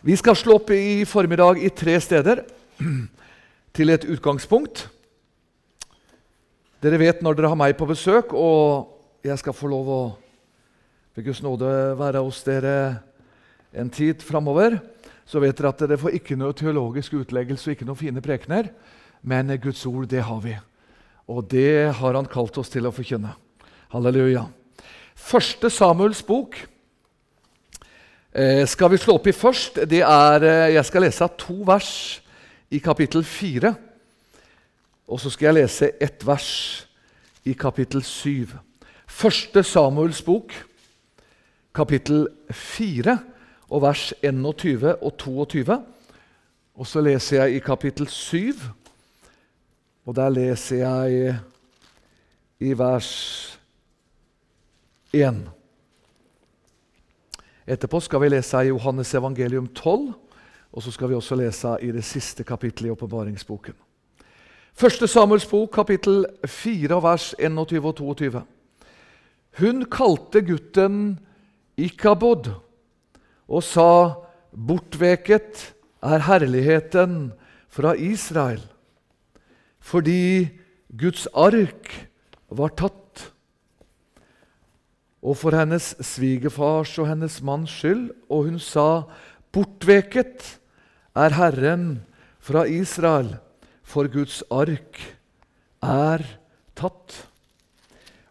Vi skal slå opp i formiddag i tre steder til et utgangspunkt. Dere vet når dere har meg på besøk, og jeg skal få lov å ved Guds nåde være hos dere en tid framover, så vet dere at dere får ikke noe teologisk utleggelse og ikke noen fine prekener, men Guds ord, det har vi. Og det har Han kalt oss til å forkynne. Halleluja. Første Samuels bok skal vi slå opp i først. Det er, eh, jeg skal lese to vers i kapittel fire. Og så skal jeg lese ett vers i kapittel syv. Første Samuels bok, kapittel fire, og vers 21 og 22. Og så leser jeg i kapittel syv, og der leser jeg i vers 1. Etterpå skal vi lese i Johannes evangelium 12, og så skal vi også lese i det siste kapittelet i åpenbaringsboken. Første Samuels bok, kapittel 4, vers 21 og 22. Hun kalte gutten Ikabod og sa, 'Bortveket er herligheten fra Israel', fordi Guds ark var tatt. Og for hennes svigerfars og hennes manns skyld, og hun sa, 'Bortveket er Herren fra Israel', for Guds ark er tatt.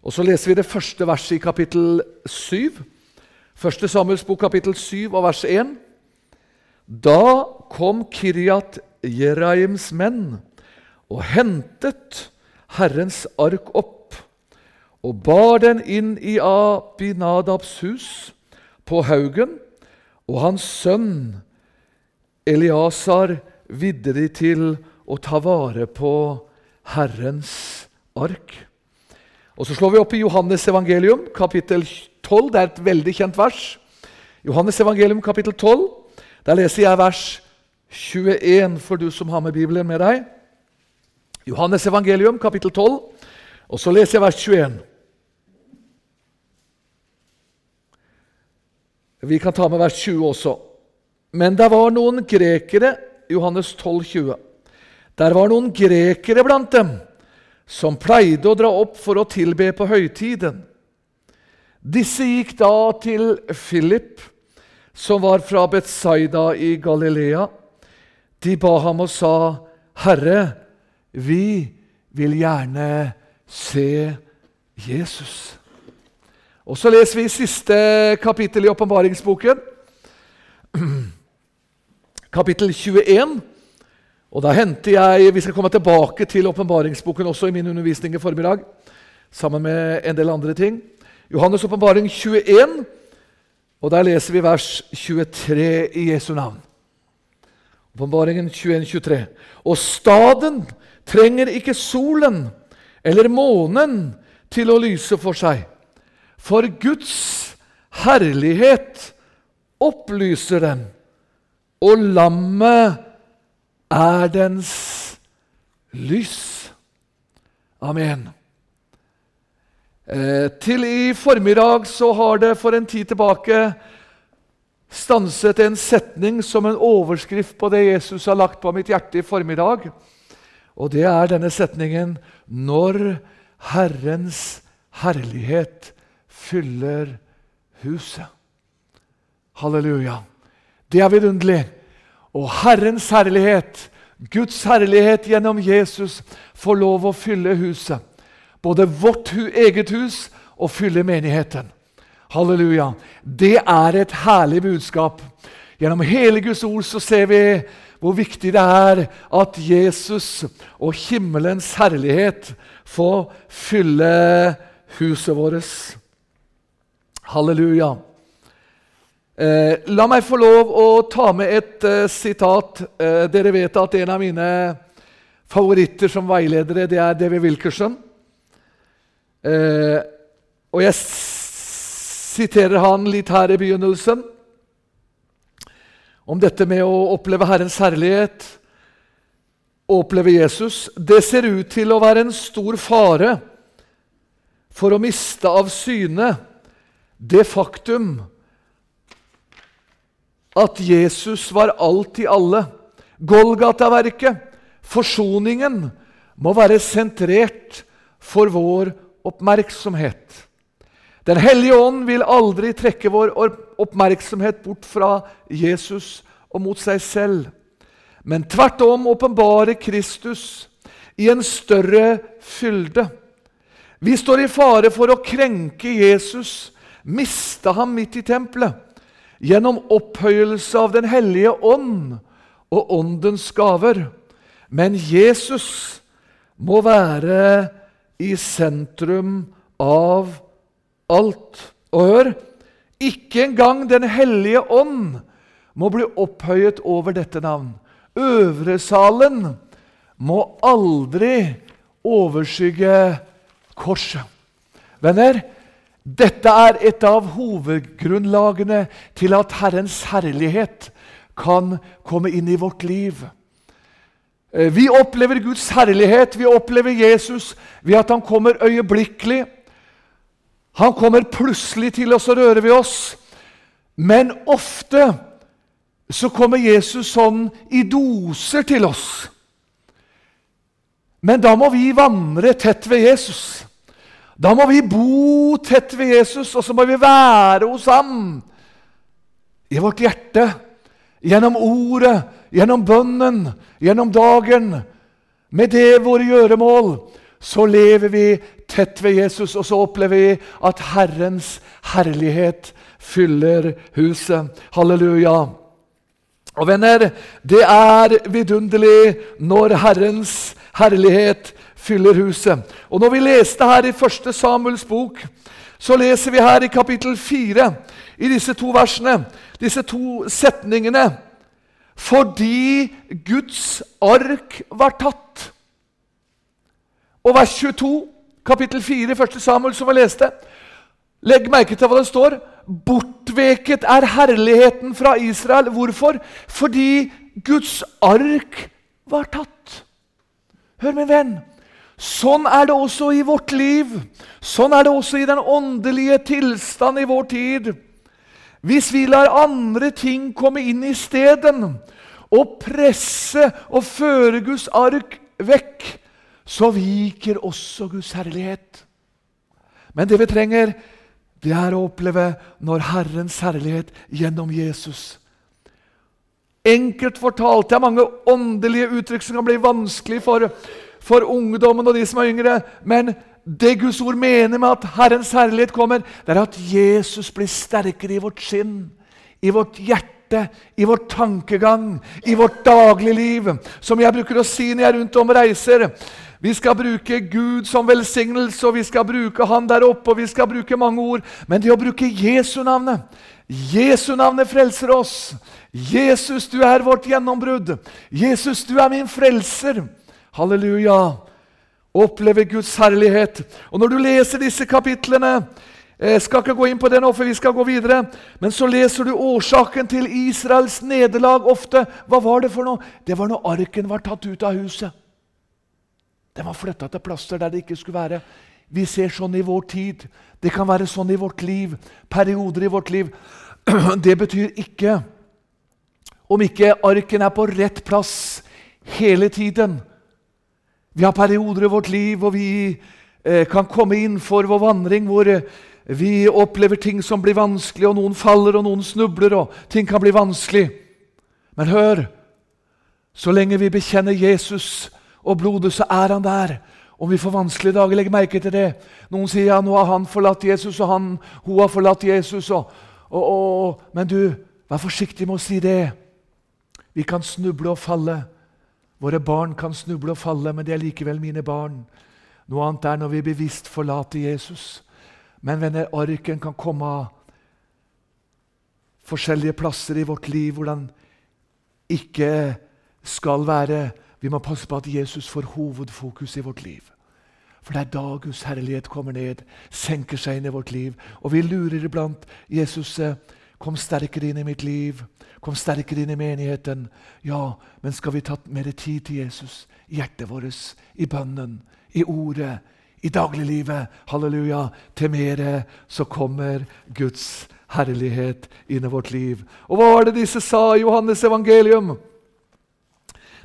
Og Så leser vi det første verset i kapittel 7. Første Samuels bok, kapittel 7, og vers 1. Da kom Kiryat Jeraims menn og hentet Herrens ark opp og bar den inn i Abinadabs hus på haugen, og hans sønn Eliasar vidde de til å ta vare på Herrens ark. Og Så slår vi opp i Johannes evangelium, kapittel 12. Det er et veldig kjent vers. Johannes evangelium, kapittel 12. Der leser jeg vers 21 for du som har med Bibelen med deg. Johannes evangelium, kapittel 12. Og så leser jeg vers 21. Vi kan ta med vers 20 også. Men det var noen grekere Johannes 12, 20. Der var noen grekere blant dem som pleide å dra opp for å tilbe på høytiden. Disse gikk da til Philip, som var fra Betsaida i Galilea. De ba ham og sa, 'Herre, vi vil gjerne se Jesus.' Og Så leser vi siste kapittel i åpenbaringsboken, kapittel 21. Og da henter jeg, Vi skal komme tilbake til åpenbaringsboken også i min undervisning i formiddag. Sammen med en del andre ting. Johannes' åpenbaring 21, og der leser vi vers 23 i Jesu navn. Åpenbaringen 21-23. Og staden trenger ikke solen eller månen til å lyse for seg, for Guds herlighet opplyser den, og lammet er dens lys. Amen. Eh, til i formiddag så har det for en tid tilbake stanset en setning som en overskrift på det Jesus har lagt på mitt hjerte i formiddag. Og det er denne setningen 'Når Herrens herlighet fyller huset'. Halleluja. Det er vidunderlig. Og Herrens herlighet, Guds herlighet gjennom Jesus, får lov å fylle huset. Både vårt eget hus og fylle menigheten. Halleluja. Det er et herlig budskap. Gjennom hele Guds ord så ser vi hvor viktig det er at Jesus og himmelens herlighet får fylle huset vårt. Halleluja. Eh, la meg få lov å ta med et eh, sitat. Eh, dere vet at en av mine favoritter som veiledere det er David Wilkerson. Eh, og jeg siterer han litt her i begynnelsen om dette med å oppleve Herrens herlighet og oppleve Jesus. Det ser ut til å være en stor fare for å miste av syne det faktum at Jesus var alt i alle. Golgata-verket, forsoningen, må være sentrert for vår oppmerksomhet. Den hellige ånd vil aldri trekke vår oppmerksomhet bort fra Jesus og mot seg selv, men tvert om åpenbare Kristus i en større fylde. Vi står i fare for å krenke Jesus, miste ham midt i tempelet, gjennom opphøyelse av Den hellige ånd og åndens gaver. Men Jesus må være i sentrum av alt. Og hør ikke engang Den hellige ånd må bli opphøyet over dette navn. Øvresalen må aldri overskygge korset. Venner, dette er et av hovedgrunnlagene til at Herrens herlighet kan komme inn i vårt liv. Eh, vi opplever Guds herlighet, vi opplever Jesus ved at han kommer øyeblikkelig. Han kommer plutselig til oss og rører ved oss. Men ofte så kommer Jesus sånn i doser til oss. Men da må vi vandre tett ved Jesus. Da må vi bo tett ved Jesus, og så må vi være hos ham i vårt hjerte. Gjennom ordet, gjennom bønnen, gjennom dagen. Med det våre gjøremål så lever vi tett ved Jesus, og så opplever vi at Herrens herlighet fyller huset. Halleluja. Og venner, det er vidunderlig når Herrens herlighet fyller huset. Og Når vi leste her i 1. Samuels bok, så leser vi her i kapittel 4, i disse to versene, disse to setningene Fordi Guds ark var tatt. Og vers 22, kapittel 4, 1. Samuel, som vi leste. Legg merke til hva det står. Bortveket er herligheten fra Israel. Hvorfor? Fordi Guds ark var tatt. Hør, min venn. Sånn er det også i vårt liv. Sånn er det også i den åndelige tilstand i vår tid. Hvis vi lar andre ting komme inn i steden og presse og føre Guds ark vekk, så viker også Guds herlighet. Men det vi trenger, det er å oppleve når Herrens herlighet gjennom Jesus Enkelt fortalt. Det er mange åndelige uttrykk som kan bli vanskelig for, for ungdommen og de som er yngre. Men det Guds ord mener med at Herrens herlighet kommer, det er at Jesus blir sterkere i vårt skinn, i vårt hjerte, i vår tankegang, i vårt dagligliv. Som jeg bruker å si når jeg er rundt om reiser. Vi skal bruke Gud som velsignelse, og vi skal bruke Han der oppe, og vi skal bruke mange ord. Men det å bruke Jesu navnet Jesu navnet frelser oss. Jesus, du er vårt gjennombrudd. Jesus, du er min frelser. Halleluja. Oppleve Guds herlighet. Og Når du leser disse kapitlene Jeg eh, skal ikke gå inn på det nå, for vi skal gå videre. Men så leser du årsaken til Israels nederlag ofte. Hva var det for noe? Det var når arken var tatt ut av huset. Den var flytta til plasser der det ikke skulle være. Vi ser sånn i vår tid. Det kan være sånn i vårt liv. Perioder i vårt liv. Det betyr ikke om ikke arken er på rett plass hele tiden. Vi har perioder i vårt liv hvor vi eh, kan komme inn for vår vandring hvor eh, vi opplever ting som blir vanskelig, og noen faller, og noen snubler, og ting kan bli vanskelig. Men hør! Så lenge vi bekjenner Jesus og blodet, så er han der. Om vi får vanskelige dager, legg merke til det. Noen sier ja, nå har han forlatt Jesus, og han, hun har forlatt Jesus. Og, og, og, men du, vær forsiktig med å si det. Vi kan snuble og falle. Våre barn kan snuble og falle, men det er likevel mine barn. Noe annet er når vi bevisst forlater Jesus. Men venner, arken kan komme av forskjellige plasser i vårt liv hvor den ikke skal være. Vi må passe på at Jesus får hovedfokus i vårt liv. For det er da Guds herlighet kommer ned, senker seg inn i vårt liv. Og vi lurer iblant Jesus eh, Kom sterkere inn i mitt liv. Kom sterkere inn i menigheten. Ja, men skal vi ta mer tid til Jesus? I hjertet vårt, i bønnen, i ordet, i dagliglivet. Halleluja. Til mere så kommer Guds herlighet inn i vårt liv. Og hva var det disse sa i Johannes evangelium?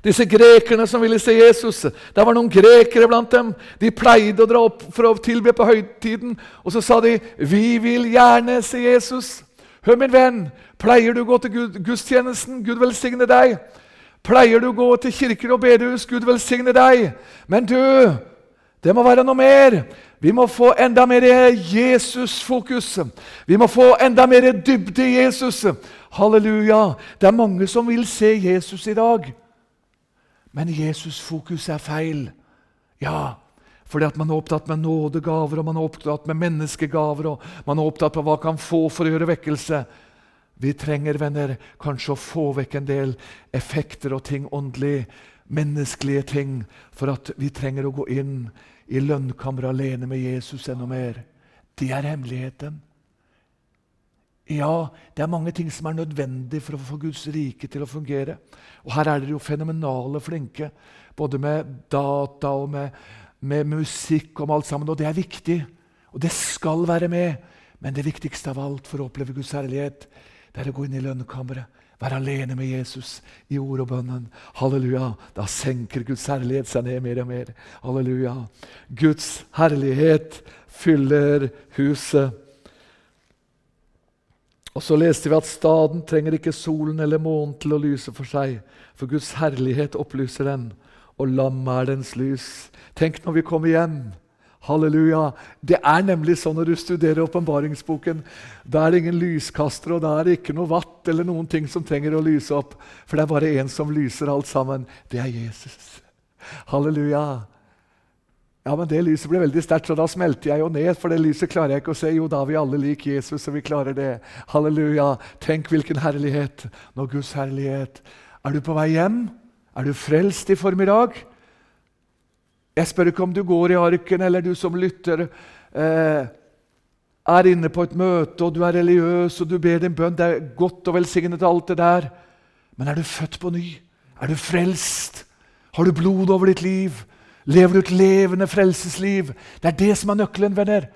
Disse grekerne som ville se Jesus. Det var noen grekere blant dem. De pleide å dra opp for å tilbe på høytiden. Og så sa de, 'Vi vil gjerne se Jesus'. Hør, min venn, pleier du å gå til gudstjenesten? Gud velsigne deg. Pleier du å gå til kirker og bedehus? Gud velsigne deg. Men du, det må være noe mer. Vi må få enda mer Jesus-fokus. Vi må få enda mer dybde i Jesus. Halleluja. Det er mange som vil se Jesus i dag. Men Jesus-fokus er feil. Ja, fordi at man er opptatt med nådegaver og man er opptatt med menneskegaver. og Man er opptatt med hva man kan få for å gjøre vekkelse. Vi trenger venner, kanskje å få vekk en del effekter og ting åndelig, menneskelige ting, for at vi trenger å gå inn i lønnkammeret alene med Jesus enda mer. Det er hemmeligheten. Ja, det er mange ting som er nødvendig for å få Guds rike til å fungere. Og her er dere jo fenomenale flinke, både med data og med, med musikk og med alt sammen. Og det er viktig, og det skal være med. Men det viktigste av alt for å oppleve Guds herlighet, det er å gå inn i lønnkammeret. Være alene med Jesus i ord og bønnen. Halleluja. Da senker Guds herlighet seg ned mer og mer. Halleluja. Guds herlighet fyller huset. Og så leste vi at staden trenger ikke solen eller månen til å lyse for seg, for Guds herlighet opplyser den, og lammet er dens lys. Tenk når vi kommer hjem. Halleluja. Det er nemlig sånn når du studerer åpenbaringsboken. Da er det ingen lyskaster, og da er det ikke noe vatt eller noen ting som trenger å lyse opp. For det er bare én som lyser alt sammen. Det er Jesus. Halleluja. Ja, men Det lyset ble veldig sterkt, så da smelter jeg jo ned. For det lyset klarer jeg ikke å se. Jo, da er vi alle lik Jesus, og vi klarer det. Halleluja. Tenk hvilken herlighet. Nå Guds herlighet. Er du på vei hjem? Er du frelst i formiddag? Jeg spør ikke om du går i arken, eller du som lytter eh, er inne på et møte, og du er religiøs, og du ber din bønn. Det er godt og velsignet, alt det der. Men er du født på ny? Er du frelst? Har du blod over ditt liv? Lever du et levende frelsesliv? Det er det som er nøkkelen, venner.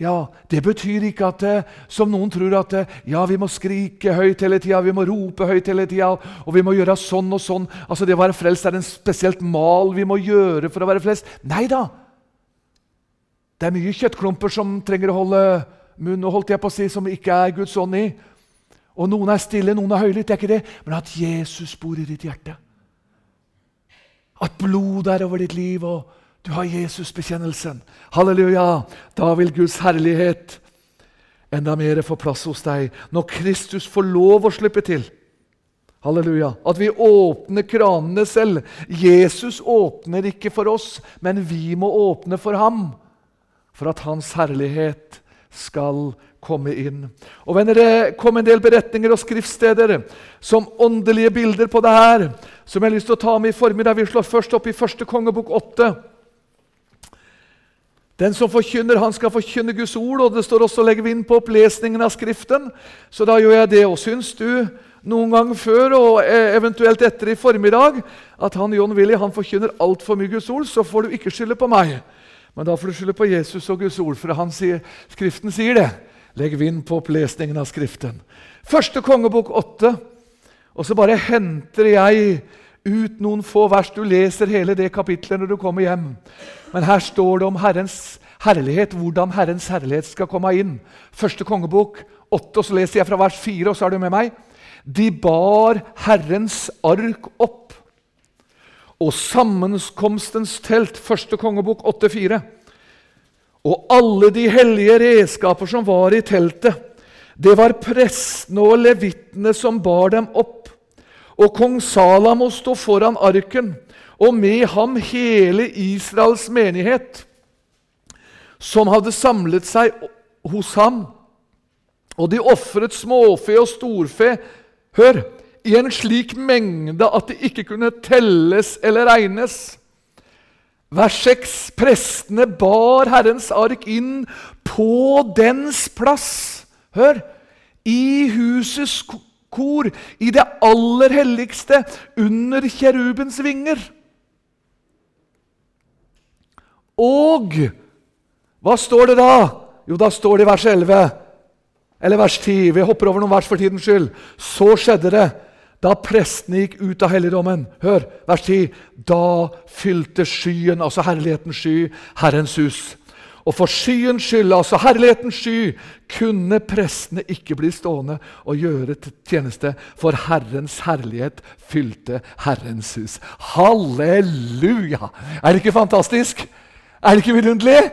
Ja, Det betyr ikke at eh, som noen tror at eh, ja, vi må skrike høyt hele tida, vi må rope høyt hele tida, og vi må gjøre sånn og sånn. Altså Det å være frelst er en spesielt mal vi må gjøre for å være frelst. Nei da! Det er mye kjøttklumper som trenger å holde munn holdt jeg på å si, som ikke er Guds ånd i. Og noen er stille, noen er høylytte, Det er ikke det. Men at Jesus bor i ditt hjerte. At blod er over ditt liv, og du har Jesusbekjennelsen. Halleluja! Da vil Guds herlighet enda mer få plass hos deg. Når Kristus får lov å slippe til. Halleluja. At vi åpner kranene selv. Jesus åpner ikke for oss, men vi må åpne for ham. For at hans herlighet skal komme inn. Og venner, Det kom en del beretninger og skriftsteder som åndelige bilder på det her, som jeg har lyst til å ta med i formiddag. Vi slår først opp i første kongebok 8. Den som forkynner, han skal forkynne Guds ord, og det står også 'legger vi inn på opplesningen av Skriften'. Så da gjør jeg det. Og syns du noen gang før og e- eventuelt etter i formiddag at han John Willy han forkynner altfor mye Guds ord, så får du ikke skylde på meg. Men da får du skylde på Jesus og Guds ord, for han sier, Skriften sier det. Legg vind på opplesningen av Skriften. Første kongebok åtte. Og så bare henter jeg ut noen få vers. Du leser hele det kapitlet når du kommer hjem. Men her står det om Herrens herlighet, hvordan Herrens herlighet skal komme inn. Første kongebok åtte, og så leser jeg fra vers fire, og så er du med meg. De bar Herrens ark opp, og sammenkomstens telt, første kongebok 8,4 og alle de hellige redskaper som var i teltet. Det var prestene og levittene som bar dem opp. Og kong Salamo sto foran arken, og med ham hele Israels menighet, som hadde samlet seg hos ham. Og de ofret småfe og storfe hør, i en slik mengde at det ikke kunne telles eller regnes. Vers 6.: Prestene bar Herrens ark inn på dens plass. Hør! I husets kor, i det aller helligste, under kjerubens vinger. Og hva står det da? Jo, da står det i vers 11. Eller vers 10. Vi hopper over noen vers for tidens skyld. Så skjedde det da prestene gikk ut av helligdommen. Hør, vers 10. Da fylte skyen, altså herlighetens sky, Herrens hus. Og for skyens skyld, altså herlighetens sky, kunne prestene ikke bli stående og gjøre tjeneste, for Herrens herlighet fylte Herrens hus. Halleluja! Er det ikke fantastisk? Er det ikke vidunderlig?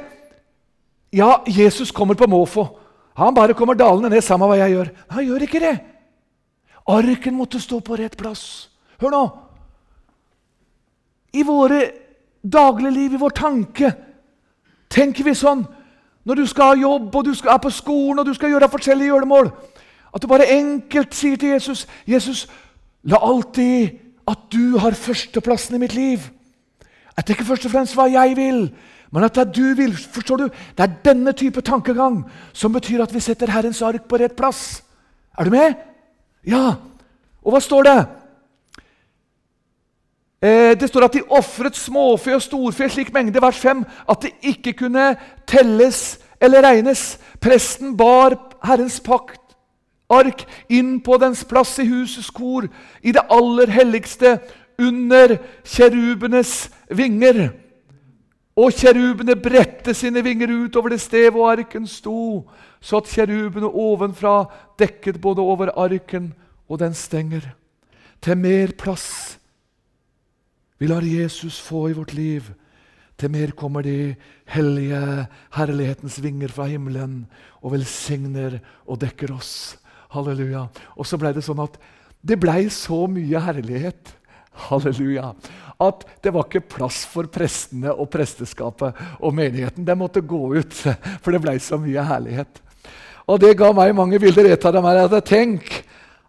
Ja, Jesus kommer på måfå. Han bare kommer dalende ned, samme hva jeg gjør. Han gjør ikke det. Arken måtte stå på rett plass. Hør nå! I våre dagligliv, i vår tanke, tenker vi sånn når du skal ha jobb, og du skal, er på skolen og du skal gjøre forskjellige gjøremål, at du bare enkelt sier til Jesus 'Jesus, la alltid at du har førsteplassen i mitt liv.' Jeg ikke først og fremst hva jeg vil, men at det er du vil. Forstår du? Det er denne type tankegang som betyr at vi setter Herrens ark på rett plass. Er du med? Ja. Og hva står det? Eh, det står at de ofret småfe og storfe slik mengde, vers 5, at det ikke kunne telles eller regnes. Presten bar Herrens pakt ark inn på dens plass i husets kor, i det aller helligste, under kjerubenes vinger. Og kjerubene bredte sine vinger ut over det sted hvor arken sto, så at kjerubene ovenfra dekket både over arken og den stenger. Til mer plass vi lar Jesus få i vårt liv. Til mer kommer de hellige herlighetens vinger fra himmelen og velsigner og dekker oss. Halleluja. Og så ble det sånn at det blei så mye herlighet Halleluja. At det var ikke plass for prestene og presteskapet og menigheten. De måtte gå ut, for det ble så mye herlighet. Og det ga meg mange bilder. Et av dem er at jeg tenk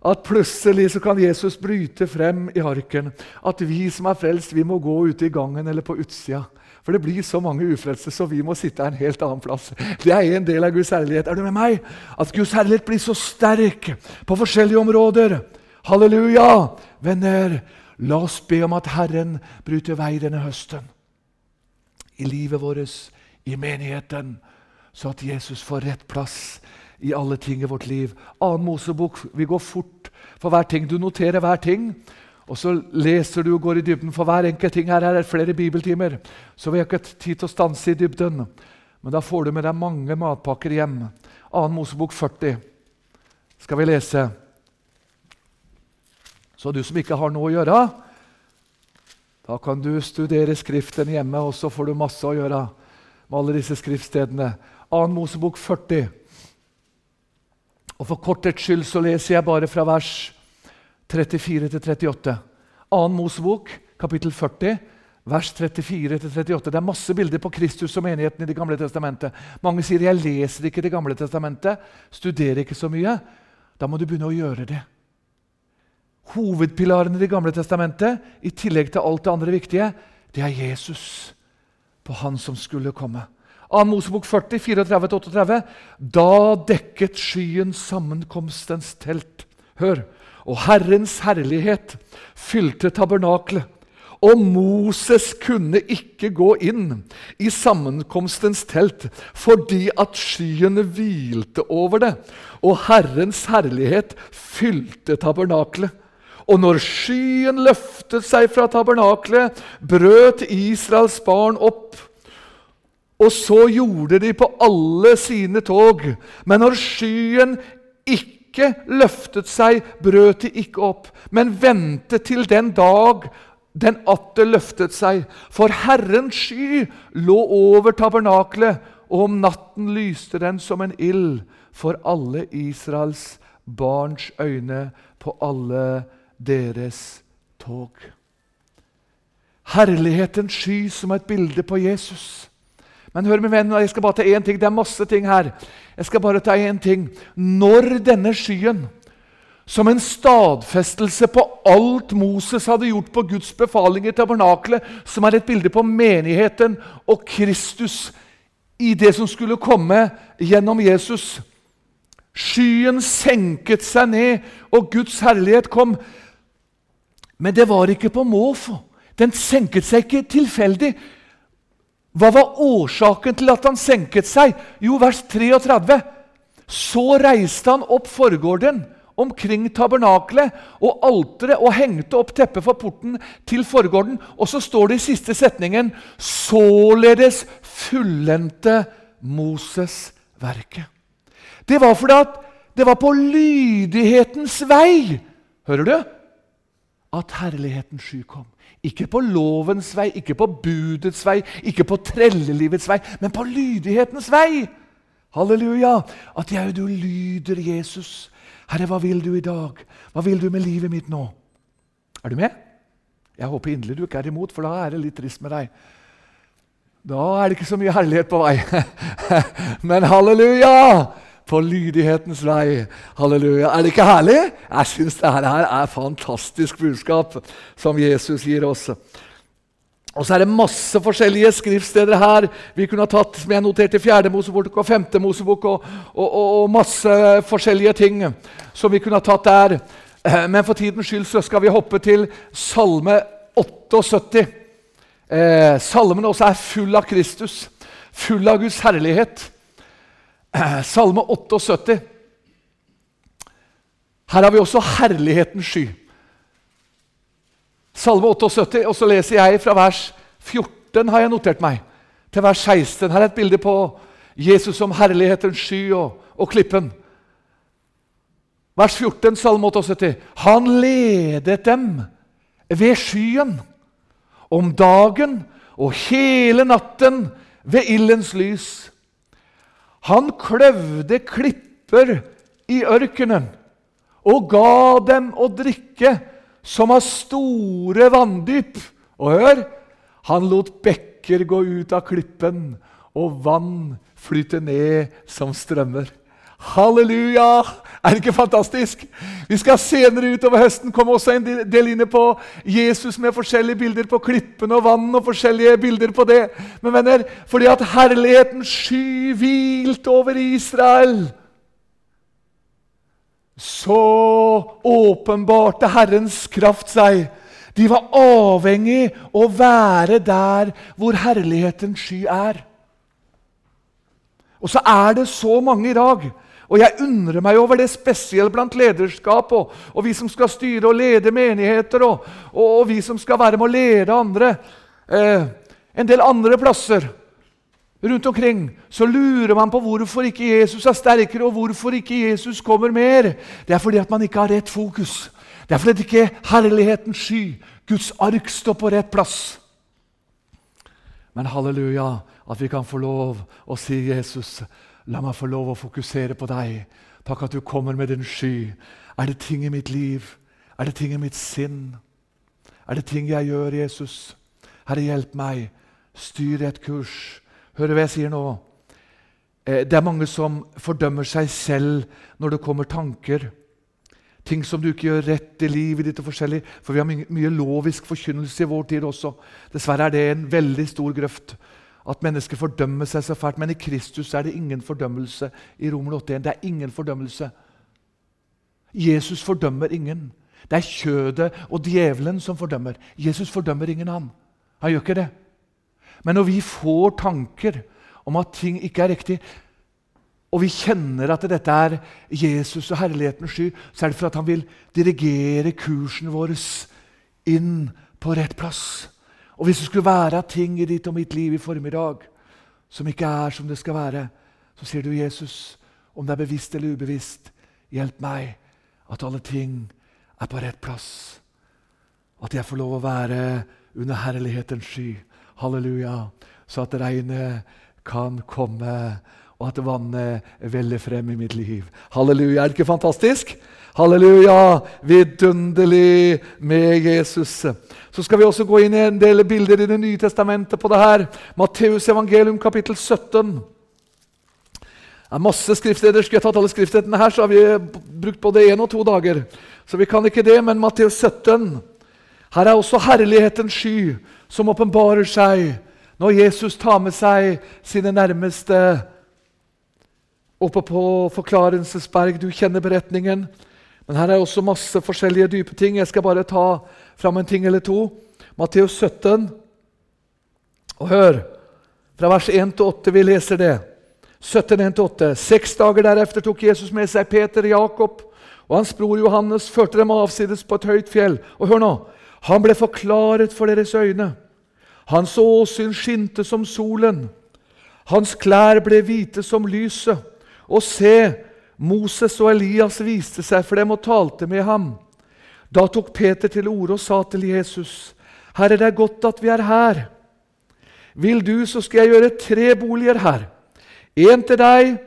at plutselig så kan Jesus bryte frem i arken. At vi som er frelst, vi må gå ute i gangen eller på utsida. For det blir så mange ufrelste, så vi må sitte en helt annen plass. Det er en del av Guds herlighet. Er du med meg? At Guds herlighet blir så sterk på forskjellige områder. Halleluja! Venner, La oss be om at Herren bryter vei denne høsten i livet vårt, i menigheten, så at Jesus får rett plass i alle ting i vårt liv. Annen Mosebok, vi går fort for hver ting. Du noterer hver ting, og så leser du og går i dybden for hver enkelt ting. Her er det flere bibeltimer, så vi har ikke tid til å stanse i dybden. Men da får du med deg mange matpakker hjem. Annen Mosebok 40 skal vi lese. Så du som ikke har noe å gjøre, da kan du studere Skriften hjemme, og så får du masse å gjøre med alle disse skriftstedene. 2. Mosebok 40. Og For korthets skyld så leser jeg bare fra vers 34 til 38. 2. Mosebok, kapittel 40, vers 34 til 38. Det er masse bilder på Kristus og menigheten i Det gamle testamentet. Mange sier 'jeg leser ikke Det gamle testamentet', studerer ikke så mye. Da må du begynne å gjøre det. Hovedpilaren i Det gamle testamentet, i tillegg til alt det andre viktige, det er Jesus på Han som skulle komme. 2. Mosebok 40, 34-38. Da dekket skyen sammenkomstens telt. Hør! Og Herrens herlighet fylte tabernaklet. Og Moses kunne ikke gå inn i sammenkomstens telt fordi at skyene hvilte over det, og Herrens herlighet fylte tabernaklet. Og når skyen løftet seg fra tabernaklet, brøt Israels barn opp. Og så gjorde de på alle sine tog. Men når skyen ikke løftet seg, brøt de ikke opp, men ventet til den dag den atter løftet seg. For Herrens sky lå over tabernaklet, og om natten lyste den som en ild for alle Israels barns øyne på alle deres tog. Herlighetens sky som et bilde på Jesus. Men hør min venn, jeg skal bare ta én ting. Det er masse ting her. Jeg skal bare ta én ting. Når denne skyen, som en stadfestelse på alt Moses hadde gjort på Guds befaling i tabernaklet, som er et bilde på menigheten og Kristus i det som skulle komme gjennom Jesus Skyen senket seg ned, og Guds herlighet kom. Men det var ikke på måfå. Den senket seg ikke tilfeldig. Hva var årsaken til at han senket seg? Jo, vers 33. Så reiste han opp forgården omkring tabernakelet og alteret og hengte opp teppet for porten til forgården. Og så står det i siste setningen således fullendte Moses verket. Det var fordi at det var på lydighetens vei Hører du? At herlighetens sky kom. Ikke på lovens vei, ikke på budets vei, ikke på trellelivets vei, men på lydighetens vei. Halleluja! At jeg og du lyder Jesus. Herre, hva vil du i dag? Hva vil du med livet mitt nå? Er du med? Jeg håper inderlig du ikke er imot, for da er det litt trist med deg. Da er det ikke så mye herlighet på vei. Men halleluja! På lydighetens vei. Halleluja. Er det ikke herlig? Jeg syns dette her er fantastisk budskap som Jesus gir oss. Og så er det masse forskjellige skriftsteder her. Vi kunne ha tatt som jeg noterte, fjerde Mosebok og femte Mosebok og, og, og, og, masse forskjellige ting som vi kunne ha tatt der. Eh, men for tidens skyld så skal vi hoppe til Salme 78. Eh, salmen også er full av Kristus, full av Guds herlighet. Salme 78. Her har vi også herlighetens sky. Salme 78, og så leser jeg fra vers 14, har jeg notert meg, til vers 16. Her er et bilde på Jesus som herlighetens sky og, og klippen. Vers 14, Salme 78. Han ledet dem ved skyen om dagen og hele natten ved ildens lys. Han kløvde klipper i ørkenen og ga dem å drikke som av store vanndyp. Og hør han lot bekker gå ut av klippen, og vann flyte ned som strømmer. Halleluja! Er det ikke fantastisk? Vi skal senere utover høsten komme også en del inne på Jesus med forskjellige bilder på klippen og vann og forskjellige bilder på det. Men venner, fordi at herligheten sky hvilte over Israel så åpenbarte Herrens kraft seg. De var avhengig å være der hvor herlighetens sky er. Og så er det så mange i dag. Og jeg undrer meg over det spesielt blant lederskap og, og, vi som skal styre og lede menigheter, og, og, og vi som skal være med å lede andre. Eh, en del andre plasser rundt omkring, så lurer man på hvorfor ikke Jesus er sterkere, og hvorfor ikke Jesus kommer mer. Det er fordi at man ikke har rett fokus. Det er fordi ikke herlighetens sky, Guds ark, står på rett plass. Men halleluja, at vi kan få lov å si Jesus, la meg få lov å fokusere på deg. Takk at du kommer med din sky. Er det ting i mitt liv? Er det ting i mitt sinn? Er det ting jeg gjør, Jesus? Herre, hjelp meg. Styr et kurs. Hører hva jeg sier nå? Eh, det er mange som fordømmer seg selv når det kommer tanker. Ting som du ikke gjør rett i livet ditt. og forskjellig, For vi har mye, lovisk forkynnelse i vår tid også. Dessverre er det en veldig stor grøft. At mennesker fordømmer seg så fælt. Men i Kristus er det ingen fordømmelse. i Romer 81. Det er ingen fordømmelse. Jesus fordømmer ingen. Det er kjødet og djevelen som fordømmer. Jesus fordømmer ingen, han. Han gjør ikke det. Men når vi får tanker om at ting ikke er riktig, og vi kjenner at dette er Jesus og herlighetens sky, så er det for at han vil dirigere kursen vår inn på rett plass. Og hvis det skulle være ting i ditt og mitt liv i formiddag som ikke er som det skal være, så sier du, Jesus, om det er bevisst eller ubevisst, hjelp meg at alle ting er på rett plass. At jeg får lov å være under herlighetens sky. Halleluja. Så at regnet kan komme, og at vannet veller frem i mitt liv. Halleluja. Er det ikke fantastisk? Halleluja! Vidunderlig med Jesus. Så skal vi også gå inn i en del bilder i Det nye testamentet på det her. Matteus evangelium kapittel 17. Det er masse skriftsteder. Skulle jeg tatt alle skriftstedene her, så har vi brukt både én og to dager. Så vi kan ikke det, men Matteus 17. Her er også herlighetens sky som åpenbarer seg når Jesus tar med seg sine nærmeste oppe på Forklarelsesberg. Du kjenner beretningen. Men her er også masse forskjellige dype ting. Jeg skal bare ta fram en ting eller to. Matteus 17. Og hør Fra vers 1 til 8 vi leser det. 17, 1-8. Seks dager deretter tok Jesus med seg Peter, Jakob og hans bror Johannes, førte dem avsides på et høyt fjell. Og hør nå! Han ble forklaret for deres øyne. Hans åsyn skinte som solen. Hans klær ble hvite som lyset. Og se, Moses og Elias viste seg for dem og talte med ham. Da tok Peter til orde og sa til Jesus.: Herre, det er godt at vi er her. Vil du, så skal jeg gjøre tre boliger her. En til deg,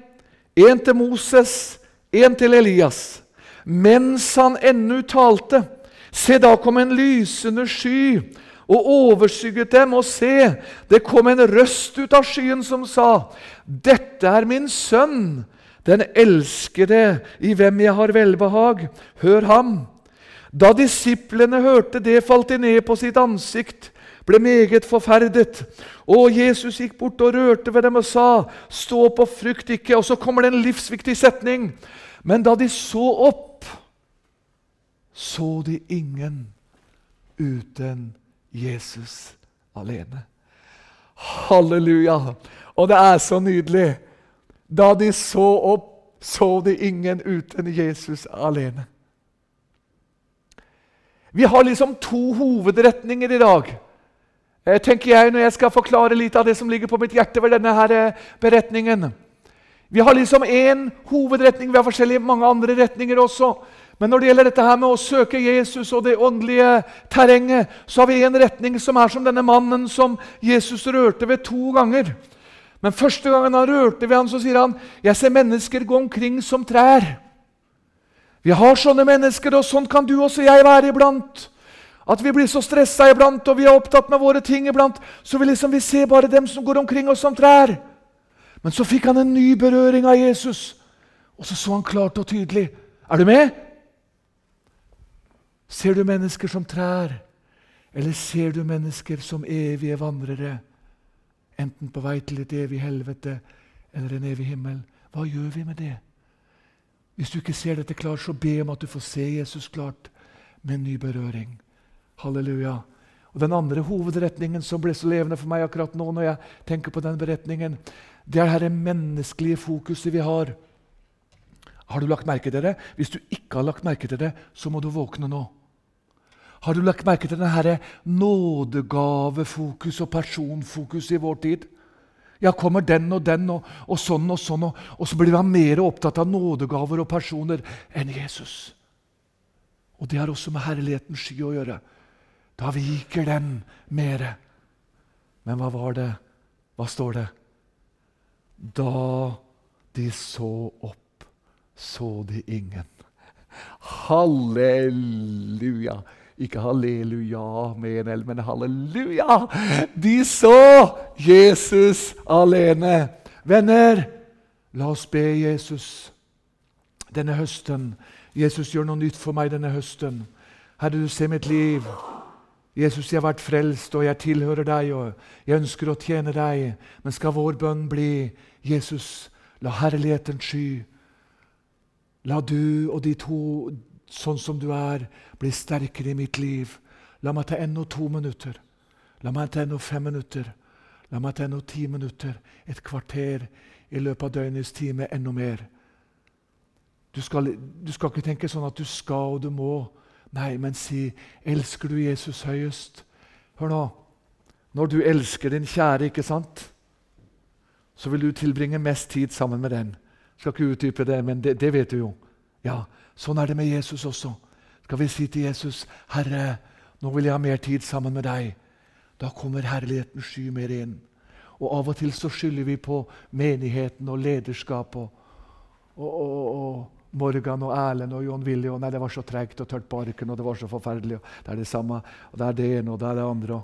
en til Moses, en til Elias. Mens han ennå talte, se, da kom en lysende sky og overskygget dem. Og se, det kom en røst ut av skyen som sa, Dette er min sønn, den elskede, i hvem jeg har velbehag. Hør ham. Da disiplene hørte det, falt de ned på sitt ansikt, ble meget forferdet. Og Jesus gikk bort og rørte ved dem og sa, 'Stå opp og frykt ikke.' Og så kommer det en livsviktig setning. Men da de så opp, så de ingen uten Jesus alene. Halleluja! Og det er så nydelig. Da de så opp, så de ingen uten Jesus alene. Vi har liksom to hovedretninger i dag. Eh, tenker jeg Når jeg skal forklare litt av det som ligger på mitt hjerte ved denne her eh, beretningen. Vi har liksom én hovedretning, vi har forskjellige mange andre retninger også. Men når det gjelder dette her med å søke Jesus og det åndelige terrenget, så har vi en retning som er som denne mannen som Jesus rørte ved to ganger. Men første gangen han rørte ved ham, så sier han, 'Jeg ser mennesker gå omkring som trær'. Vi har sånne mennesker, og sånn kan du også jeg være iblant. At vi blir så stressa iblant, og vi er opptatt med våre ting iblant. Så vi liksom vi ser bare dem som går omkring oss som trær. Men så fikk han en ny berøring av Jesus, og så så han klart og tydelig. Er du med? Ser du mennesker som trær, eller ser du mennesker som evige vandrere? Enten på vei til et evig helvete eller en evig himmel. Hva gjør vi med det? Hvis du ikke ser dette klart, så be om at du får se Jesus klart med en ny berøring. Halleluja. Og Den andre hovedretningen som ble så levende for meg akkurat nå, når jeg tenker på den beretningen, det er dette menneskelige fokuset vi har. Har du lagt merke til det? Hvis du ikke har lagt merke til det, så må du våkne nå. Har du lagt merke til denne nådegavefokus og personfokus i vår tid? Ja, kommer den og den og, og sånn og sånn, og, og, så blir man mer opptatt av nådegaver og personer enn Jesus. Og det har også med herlighetens sky å gjøre. Da viker den mere. Men hva var det? Hva står det? Da de så opp, så de ingen. Halleluja! Ikke halleluja med en L, men halleluja! De så Jesus alene. Venner, la oss be Jesus denne høsten. Jesus, gjør noe nytt for meg denne høsten. Herre, du ser mitt liv. Jesus, jeg har vært frelst, og jeg tilhører deg, og jeg ønsker å tjene deg. Men skal vår bønn bli, Jesus, la herligheten sky. La du og de to, sånn som du er, bli sterkere i mitt liv. La meg ta ennå to minutter. La meg ta ennå fem minutter. La meg ta ennå ti minutter. Et kvarter i løpet av døgnets time. Enda mer. Du skal, du skal ikke tenke sånn at du skal og du må. Nei, men si 'Elsker du Jesus høyest?' Hør nå. Når du elsker din kjære, ikke sant, så vil du tilbringe mest tid sammen med den. Skal ikke utdype det, men det, det vet du jo. Ja, Sånn er det med Jesus også. Skal vi si til Jesus, 'Herre, nå vil jeg ha mer tid sammen med deg.' Da kommer herligheten sky mer inn. Og av og til så skylder vi på menigheten og lederskap og, og, og, og Morgan og Erlend og John Willy og nei, det var så tregt og tørt på arken, og det var så forferdelig. Og det er det samme, og det er det ene og det er det andre.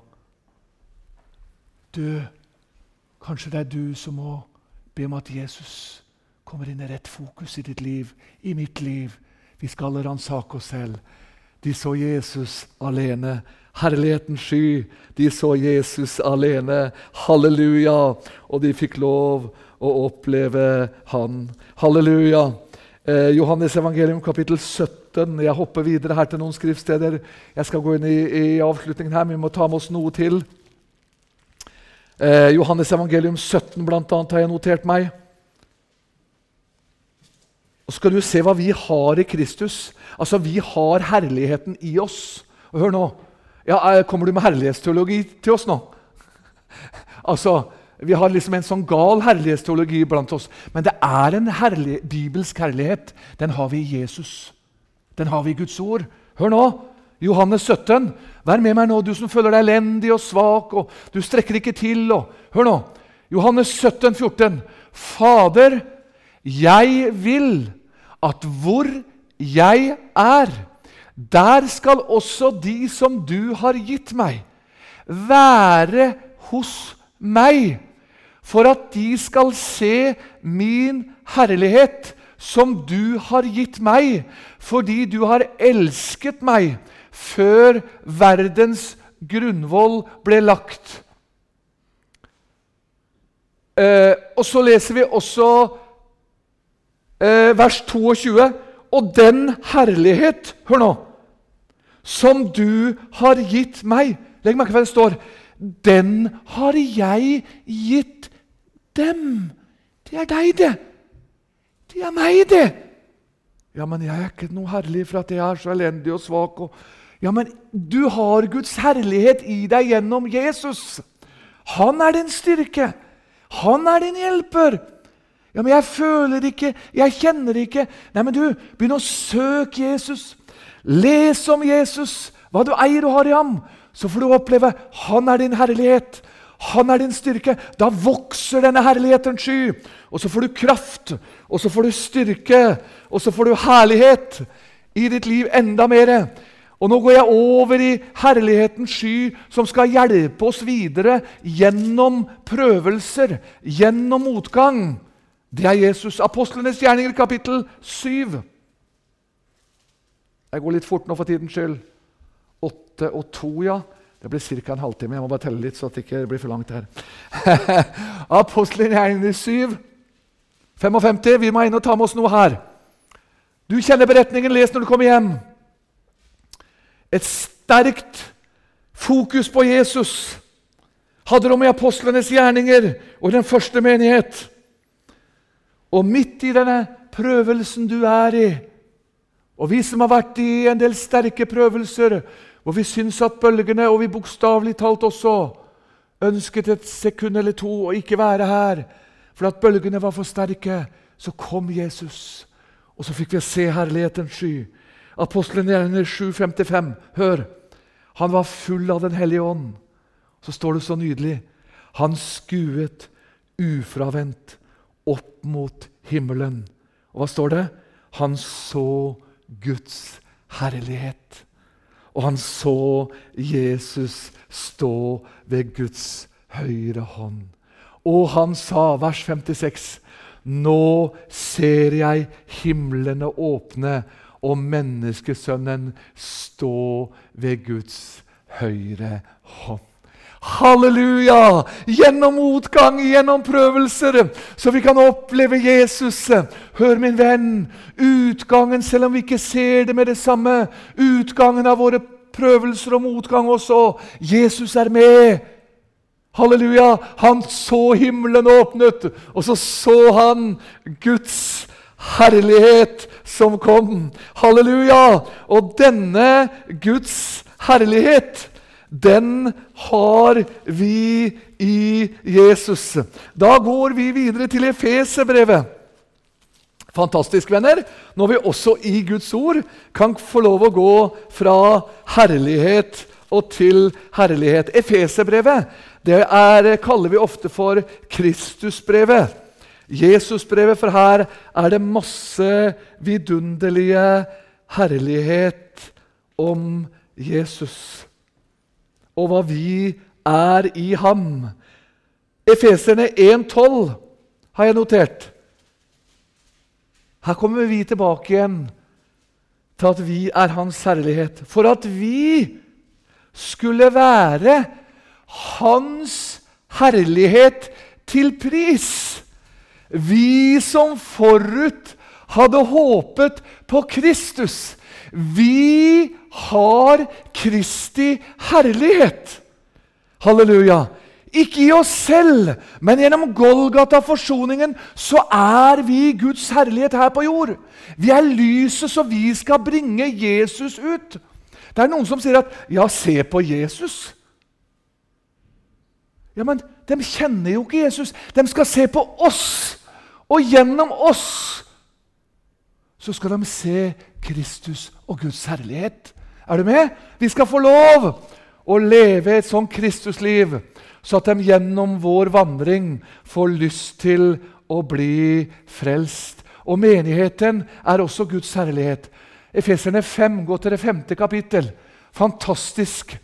Du, kanskje det er du som må be om at Jesus kommer inn i rett fokus i ditt liv, i mitt liv. Vi skal ransake oss selv. De så Jesus alene. Herlighetens sky. De så Jesus alene. Halleluja! Og de fikk lov å oppleve Han. Halleluja! Eh, Johannes evangelium kapittel 17. Jeg hopper videre her til noen skriftsteder. Jeg skal gå inn i, i avslutningen her, men vi må ta med oss noe til. Eh, Johannes evangelium 17 blant annet, har jeg notert meg. Og skal du se hva vi har i Kristus. Altså, Vi har herligheten i oss. Og Hør nå. Ja, eh, Kommer du med herlighetsteologi til oss nå? altså, Vi har liksom en sånn gal herlighetsteologi blant oss. Men det er en herlig, bibelsk herlighet. Den har vi i Jesus. Den har vi i Guds ord. Hør nå. Johannes 17. Vær med meg nå, du som føler deg elendig og svak, og du strekker ikke til. Og, hør nå. Johannes 17, 14. Fader, jeg vil at hvor jeg er, der skal også de som du har gitt meg, være hos meg, for at de skal se min herlighet, som du har gitt meg, fordi du har elsket meg før verdens grunnvoll ble lagt. Eh, og så leser vi også vers 22. Og den herlighet Hør nå! Som du har gitt meg Legg merke til hva det står. Den har jeg gitt dem. Det er deg, det. Det er meg, det. Ja, men jeg er ikke noe herlig for at jeg er så elendig og svak. Og... Ja, men du har Guds herlighet i deg gjennom Jesus. Han er din styrke. Han er din hjelper. Ja, men jeg føler ikke, jeg kjenner ikke. Nei, men du, begynn å søke Jesus. Les om Jesus, hva du eier og har i ham. Så får du oppleve han er din herlighet. Han er din styrke. Da vokser denne herlighetens sky. Og så får du kraft, og så får du styrke, og så får du herlighet i ditt liv enda mer. Og nå går jeg over i herlighetens sky, som skal hjelpe oss videre gjennom prøvelser, gjennom motgang. Det er Jesus. Apostlenes gjerninger, kapittel 7. Jeg går litt fort nå for tidens skyld. 8 og 2, ja. Det blir ca. en halvtime. Jeg må bare telle litt, så det ikke blir for langt her. Apostlenes gjerninger 7, 55. Vi må inn og ta med oss noe her. Du kjenner beretningen. Les når du kommer hjem. Et sterkt fokus på Jesus hadde de i apostlenes gjerninger og den første menighet. Og midt i denne prøvelsen du er i, og vi som har vært i en del sterke prøvelser, hvor vi syns at bølgene, og vi bokstavelig talt også, ønsket et sekund eller to å ikke være her for at bølgene var for sterke, så kom Jesus. Og så fikk vi se herlighetens sky. Apostelen 7,55. Hør! Han var full av Den hellige ånd. Så står det så nydelig. Han skuet ufravendt opp mot himmelen. Og hva står det? Han så Guds herlighet. Og han så Jesus stå ved Guds høyre hånd. Og han sa, vers 56, Nå ser jeg himlene åpne og menneskesønnen stå ved Guds høyre hånd. Halleluja! Gjennom motgang, gjennom prøvelser, så vi kan oppleve Jesus. Hør, min venn, utgangen, selv om vi ikke ser det med det samme, utgangen av våre prøvelser og motgang også. Jesus er med. Halleluja! Han så himmelen åpnet, og så så han Guds herlighet som kom. Halleluja! Og denne Guds herlighet den har vi i Jesus. Da går vi videre til Efeserbrevet. Fantastisk, venner, når vi også i Guds ord kan få lov å gå fra herlighet og til herlighet. Efeserbrevet er, kaller vi ofte for Kristusbrevet. Jesusbrevet, for her er det masse vidunderlige herlighet om Jesus og hva vi er i ham. Efeserne 1,12 har jeg notert. Her kommer vi tilbake igjen til at vi er Hans herlighet. For at vi skulle være Hans herlighet til pris. Vi som forut hadde håpet på Kristus. Vi har Kristi herlighet. Halleluja. Ikke i oss selv, men gjennom Golgata-forsoningen så er vi Guds herlighet her på jord. Vi er lyset, så vi skal bringe Jesus ut. Det er noen som sier at 'ja, se på Jesus'. Ja, Men de kjenner jo ikke Jesus. De skal se på oss. Og gjennom oss så skal de se Kristus og Guds herlighet. Er du med? Vi skal få lov å leve et sånt Kristusliv så at de gjennom vår vandring får lyst til å bli frelst. Og menigheten er også Guds herlighet. Efeserne 5, gå til det femte kapittel. Fantastisk.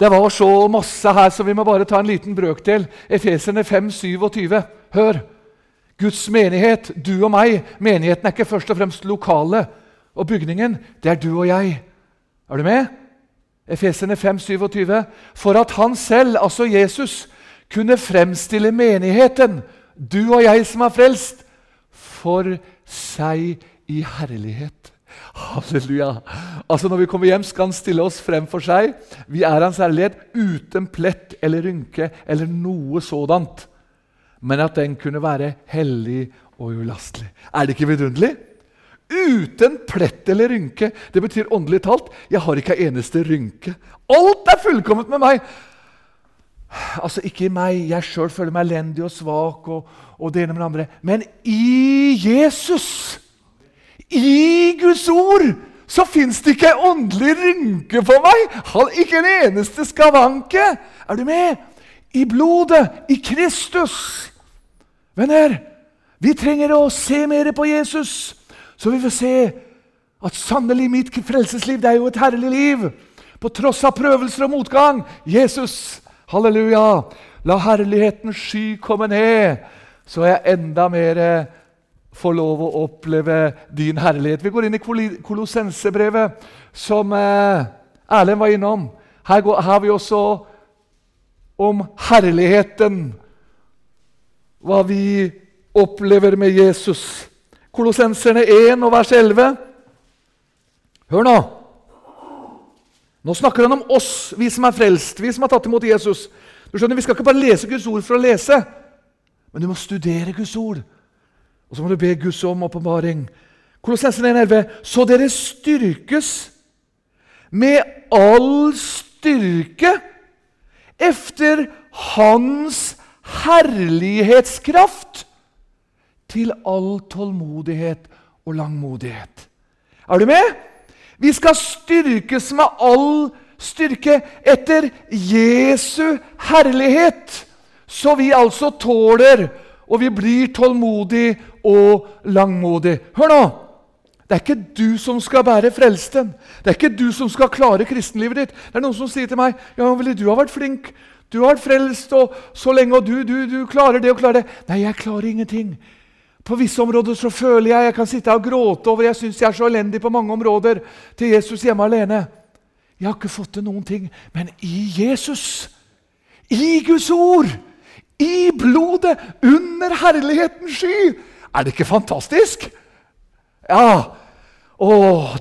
Det var så masse her, så vi må bare ta en liten brøkdel. Efeserne 5, 27. Hør! Guds menighet, du og meg. Menigheten er ikke først og fremst lokale og bygningen. Det er du og jeg. Er du med? Efesene 5, 27. For at han selv, altså Jesus, kunne fremstille menigheten, du og jeg som er frelst, for seg i herlighet. Halleluja. Altså Når vi kommer hjem, skal han stille oss frem for seg. Vi er hans herlighet uten plett eller rynke eller noe sådant. Men at den kunne være hellig og ulastelig. Er det ikke vidunderlig? Uten plett eller rynke. Det betyr åndelig talt jeg har ikke en eneste rynke. Alt er fullkomment med meg. Altså, ikke i meg. Jeg sjøl føler meg elendig og svak. og, og det ene med det andre. Men i Jesus, i Guds ord, så fins det ikke en åndelig rynke på meg. Ikke en eneste skavanke. Er du med? I blodet, i Kristus. Venner, vi trenger å se mer på Jesus. Så vi får se at sannelig mitt frelsesliv det er jo et herlig liv. På tross av prøvelser og motgang. Jesus, halleluja, la herlighetens sky komme ned, så jeg enda mer får lov å oppleve din herlighet. Vi går inn i Kolossensebrevet, som eh, Erlend var innom. Her, her har vi også om herligheten. Hva vi opplever med Jesus. Kolossenserne 1 og vers 11. Hør nå. Nå snakker han om oss, vi som er frelst, vi som har tatt imot Jesus. Du skjønner, Vi skal ikke bare lese Guds ord for å lese, men du må studere Guds ord. Og så må du be Guds om åpenbaring. Kolossenserne 11. Så dere styrkes med all styrke efter Hans herlighetskraft til all tålmodighet og langmodighet. Er du med? Vi skal styrkes med all styrke etter Jesu herlighet, så vi altså tåler, og vi blir tålmodig og langmodig. Hør nå! Det er ikke du som skal bære frelsten. Det er ikke du som skal klare kristenlivet ditt. Det er Noen som sier til meg ja, ville du ha vært flink. Du har vært frelst og så lenge, og du, du, du klarer det og klarer det. Nei, jeg klarer ingenting. På visse områder så føler jeg jeg kan sitte og gråte over jeg syns jeg er så elendig på mange områder til Jesus hjemme alene. Jeg har ikke fått til noen ting, men i Jesus, i Guds ord, i blodet, under herlighetens sky Er det ikke fantastisk? Ja. Å,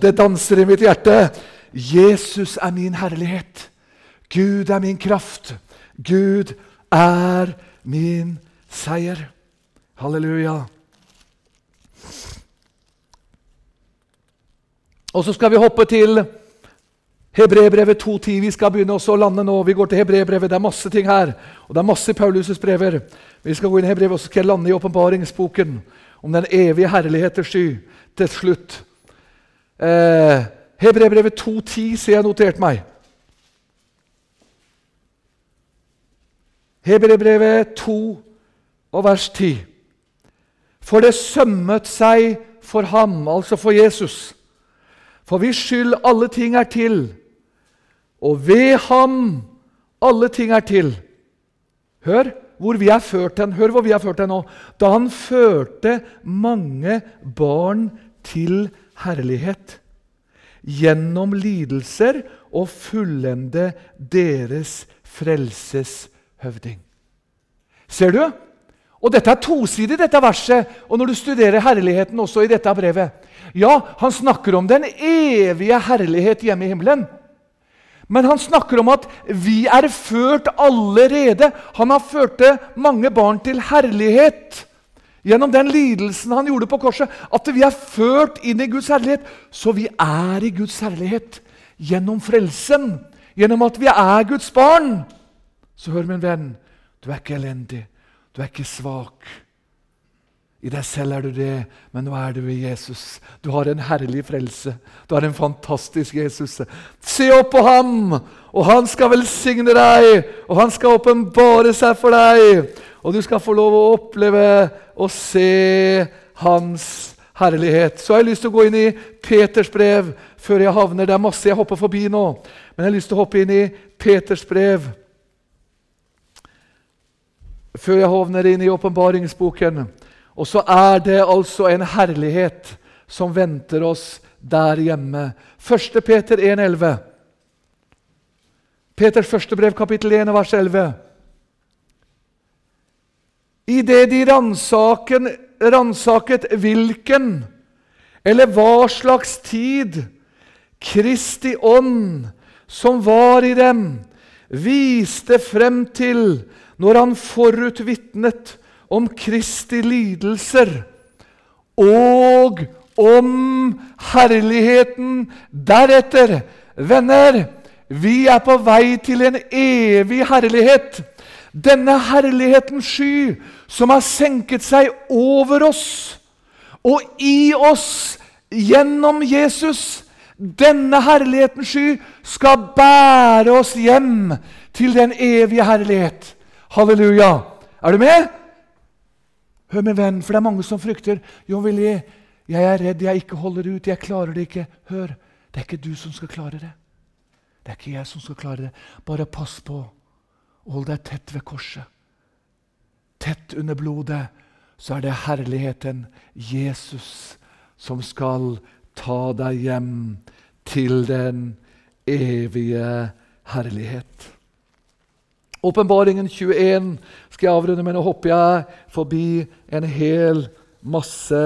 det danser i mitt hjerte. Jesus er min herlighet. Gud er min kraft. Gud er min seier. Halleluja. Og så skal vi hoppe til Hebrebrevet 2.10. Vi skal begynne også å lande nå. Vi går til Hebrebrevet. Det er masse ting her. Og det er masse Paulus' brever. Vi skal gå inn i Hebrevet, og så skal jeg lande i åpenbaringsboken om den evige herligheters sky til slutt. Eh, Hebrebrevet 2.10 ser jeg notert meg. Hebrebrevet 2 og vers 10. For det sømmet seg for ham, altså for Jesus for hvis skyld alle ting er til, og ved ham alle ting er til. Hør hvor vi er ført hen. Hør hvor vi er ført hen nå. Da han førte mange barn til herlighet gjennom lidelser og fullende deres frelses høvding. Ser du? Og Dette er tosidig, dette verset, og når du studerer herligheten også i dette brevet. Ja, han snakker om den evige herlighet hjemme i himmelen. Men han snakker om at vi er ført allerede. Han har ført mange barn til herlighet gjennom den lidelsen han gjorde på korset. At vi er ført inn i Guds herlighet. Så vi er i Guds herlighet gjennom frelsen. Gjennom at vi er Guds barn. Så hør, min venn, du er ikke elendig. Du er ikke svak. I deg selv er du det, men nå er du i Jesus. Du har en herlig frelse. Du har en fantastisk Jesus. Se opp på ham, og han skal velsigne deg, og han skal åpenbare seg for deg. Og du skal få lov å oppleve og se hans herlighet. Så har jeg lyst til å gå inn i Peters brev før jeg havner Det er masse jeg hopper forbi nå, men jeg har lyst til å hoppe inn i Peters brev før jeg hovner inn i åpenbaringsboken. Og så er det altså en herlighet som venter oss der hjemme. 1. Peter 1,11. Peters første brev, kapittel 1, vers 11. Idet de ransaket hvilken eller hva slags tid Kristi ånd som var i dem, viste frem til når han forutvitnet om Kristi lidelser og om herligheten deretter. Venner, vi er på vei til en evig herlighet. Denne herlighetens sky som har senket seg over oss og i oss gjennom Jesus. Denne herlighetens sky skal bære oss hjem til den evige herlighet. Halleluja. Er du med? Hør, min venn, for det er mange som frykter. Jo, Willy, jeg er redd, jeg ikke holder ut, jeg klarer det ikke. Hør, det er ikke du som skal klare det. Det er ikke jeg som skal klare det. Bare pass på. Hold deg tett ved korset. Tett under blodet. Så er det herligheten, Jesus, som skal ta deg hjem til den evige herlighet. Åpenbaringen 21 skal jeg avrunde med. Nå hopper jeg forbi en hel masse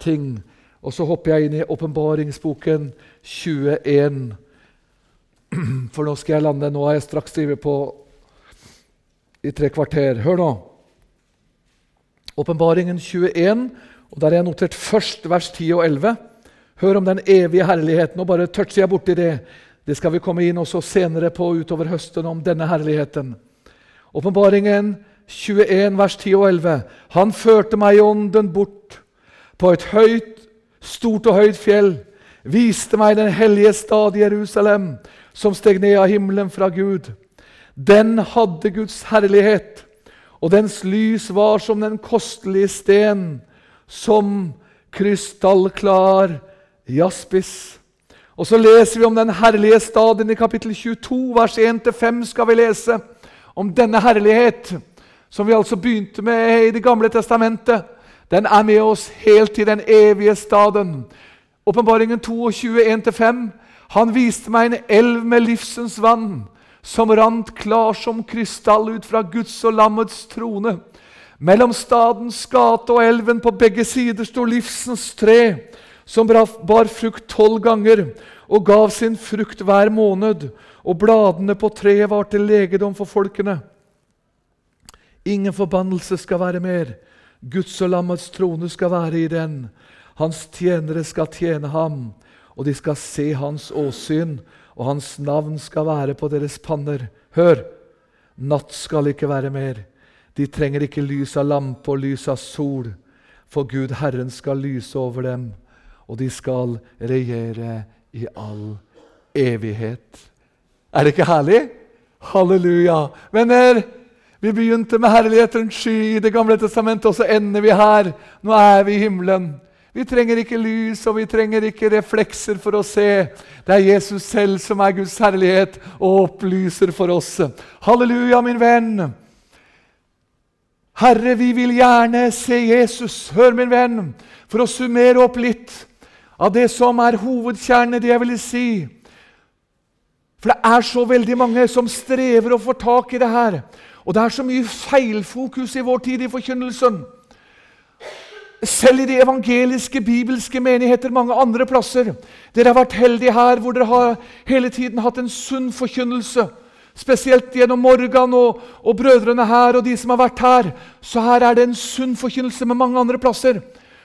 ting. Og så hopper jeg inn i åpenbaringsboken 21. For nå skal jeg lande. Nå er jeg straks drevet på i tre kvarter. Hør nå. Åpenbaringen 21, og der er jeg notert først vers 10 og 11. Hør om den evige herligheten. Nå bare toucher jeg borti det. Det skal vi komme inn også senere på utover høsten om denne herligheten. Åpenbaringen 21, vers 10 og 11. Han førte meg i ånden bort på et høyt, stort og høyt fjell, viste meg den hellige stad Jerusalem, som steg ned av himmelen fra Gud. Den hadde Guds herlighet, og dens lys var som den kostelige sten, som krystallklar jaspis. Og så leser vi om den herlige staden i kapittel 22, vers 1-5 skal vi lese om denne herlighet, som vi altså begynte med i Det gamle testamentet, den er med oss helt til den evige staden. Åpenbaringen 22, 1-5. Han viste meg en elv med livsens vann, som rant klar som krystall ut fra Guds og lammets trone. Mellom stadens gate og elven på begge sider sto livsens tre, som bar frukt tolv ganger og gav sin frukt hver måned og bladene på treet var til legedom for folkene. Ingen forbannelse skal være mer. Guds og lammets trone skal være i den. Hans tjenere skal tjene ham, og de skal se hans åsyn, og hans navn skal være på deres panner. Hør! Natt skal ikke være mer. De trenger ikke lys av lampe og lys av sol, for Gud Herren skal lyse over dem, og de skal regjere i all evighet. Er det ikke herlig? Halleluja. Venner, vi begynte med herlighetens sky i Det gamle testamentet, og så ender vi her. Nå er vi i himmelen. Vi trenger ikke lys og vi trenger ikke reflekser for å se. Det er Jesus selv som er Guds herlighet og opplyser for oss. Halleluja, min venn. Herre, vi vil gjerne se Jesus. Hør, min venn, for å summere opp litt av det som er hovedkjernen i det jeg ville si. For det er så veldig mange som strever å få tak i det her. Og det er så mye feilfokus i vår tid i forkynnelsen. selv i de evangeliske, bibelske menigheter mange andre plasser. Dere har vært heldige her hvor dere har hele tiden hatt en sunn forkynnelse. Spesielt gjennom Morgan og, og brødrene her og de som har vært her. Så her er det en sunn forkynnelse med mange andre plasser.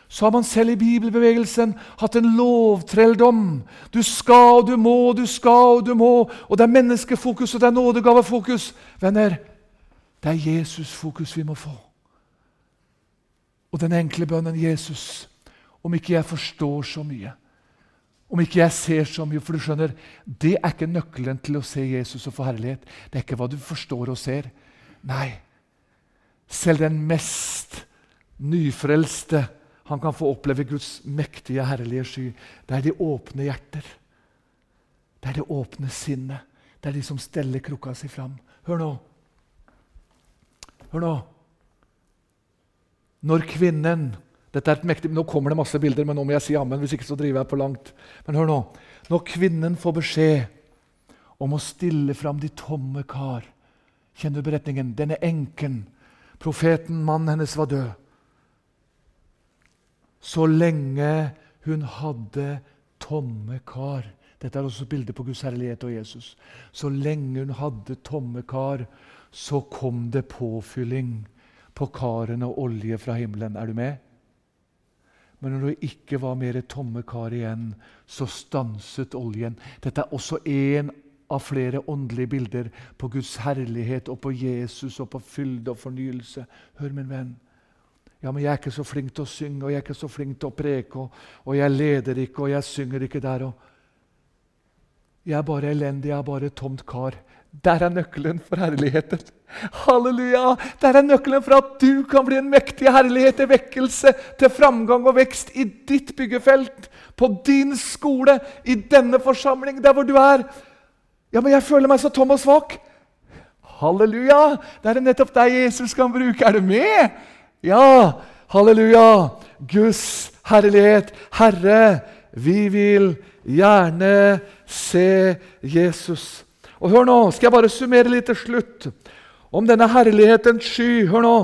Så har man selv i bibelbevegelsen hatt en lovtrelldom. Du skal og du må, du skal og du må. Og det er menneskefokus og det er nådegavefokus. Venner, det er Jesus-fokus vi må få. Og den enkle bønnen Jesus, om ikke jeg forstår så mye, om ikke jeg ser så mye For du skjønner, det er ikke nøkkelen til å se Jesus og få herlighet. Det er ikke hva du forstår og ser. Nei, selv den mest nyfrelste han kan få oppleve Guds mektige, herlige sky. Det er de åpne hjerter. Det er det åpne sinnet. Det er de som steller krukka si fram. Hør nå. Hør nå. Når kvinnen dette er et mektig, Nå kommer det masse bilder, men nå må jeg si amen. hvis ikke så driver jeg på langt. Men hør nå. Når kvinnen får beskjed om å stille fram de tomme kar Kjenner du beretningen? Denne enken, profeten, mannen hennes, var død. Så lenge hun hadde tomme kar Dette er også bildet på Guds herlighet og Jesus. Så lenge hun hadde tomme kar, så kom det påfylling på karene og olje fra himmelen. Er du med? Men når det ikke var mer tomme kar igjen, så stanset oljen. Dette er også én av flere åndelige bilder på Guds herlighet og på Jesus og på fylde og fornyelse. Hør, min venn. Ja, men jeg er ikke så flink til å synge, og jeg er ikke så flink til å preke, og, og jeg leder ikke, og jeg synger ikke der. og Jeg er bare elendig, jeg er bare tomt kar. Der er nøkkelen for herligheten. Halleluja! Der er nøkkelen for at du kan bli en mektig herlighet til vekkelse, til framgang og vekst i ditt byggefelt, på din skole, i denne forsamling, der hvor du er. Ja, men jeg føler meg så tom og svak. Halleluja! Det er nettopp deg Jesus kan bruke. Er du med? Ja! Halleluja! Guds herlighet. Herre, vi vil gjerne se Jesus. Og hør nå, skal jeg bare summere litt til slutt om denne herlighetens sky. Hør nå.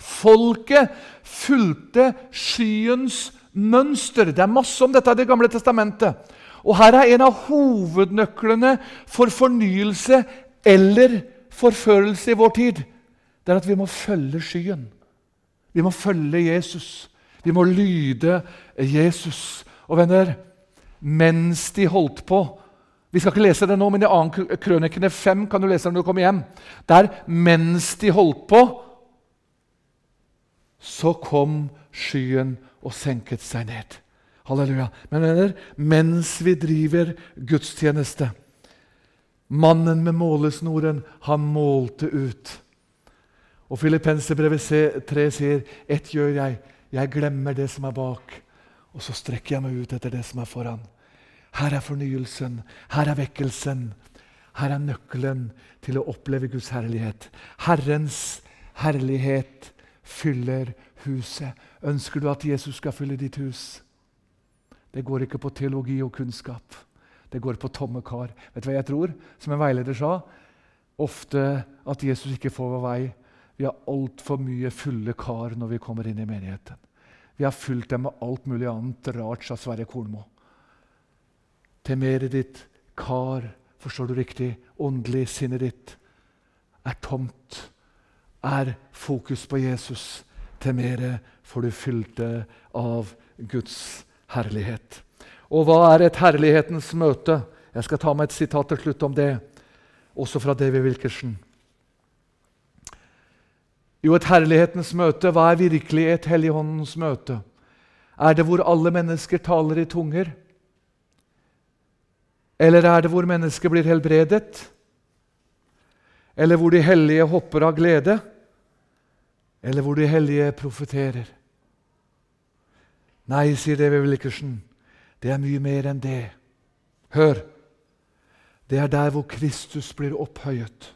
Folket fulgte skyens mønster. Det er masse om dette i Det gamle testamentet. Og her er en av hovednøklene for fornyelse eller forførelse i vår tid. Det er at vi må følge skyen. Vi må følge Jesus. Vi må lyde Jesus. Og venner, mens de holdt på vi skal ikke lese det nå, men i 2. Krønikene 5 kan du lese det når du kommer hjem. Der, mens de holdt på, så kom skyen og senket seg ned. Halleluja. Men venner, mens vi driver gudstjeneste Mannen med målesnoren, han målte ut. Og Filippenserbrevet 3 sier, 'Ett gjør jeg, jeg glemmer det som er bak', og så strekker jeg meg ut etter det som er foran'. Her er fornyelsen, her er vekkelsen. Her er nøkkelen til å oppleve Guds herlighet. Herrens herlighet fyller huset. Ønsker du at Jesus skal fylle ditt hus? Det går ikke på teologi og kunnskap. Det går på tomme kar. Vet du hva jeg tror? Som en veileder sa, ofte at Jesus ikke får vår vei. Vi har altfor mye fulle kar når vi kommer inn i menigheten. Vi har fulgt dem med alt mulig annet rart, sa Sverre Kornmo mer ditt kar, forstår du riktig, åndelig sinnet ditt er tomt, er fokus på Jesus, til mer får du fylt det av Guds herlighet. Og hva er et herlighetens møte? Jeg skal ta meg et sitat til slutt om det, også fra David Wilkerson. Jo, et herlighetens møte, hva er virkelig et Helligåndens møte? Er det hvor alle mennesker taler i tunger? Eller er det hvor mennesket blir helbredet? Eller hvor de hellige hopper av glede? Eller hvor de hellige profeterer? Nei, sier David Wilkerson, det er mye mer enn det. Hør! Det er der hvor Kristus blir opphøyet.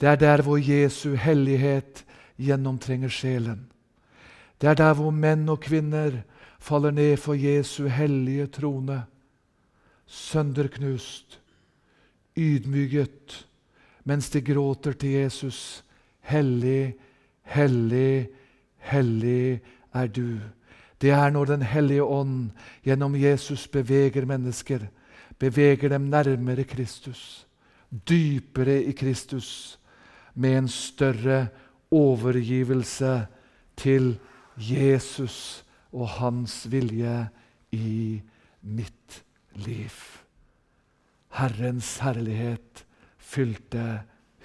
Det er der hvor Jesu hellighet gjennomtrenger sjelen. Det er der hvor menn og kvinner faller ned for Jesu hellige trone sønderknust, ydmyket, mens de gråter til Jesus. Hellig, hellig, hellig er du. Det er når Den hellige ånd gjennom Jesus beveger mennesker, beveger dem nærmere Kristus, dypere i Kristus, med en større overgivelse til Jesus og hans vilje i mitt liv. Herrens herlighet fylte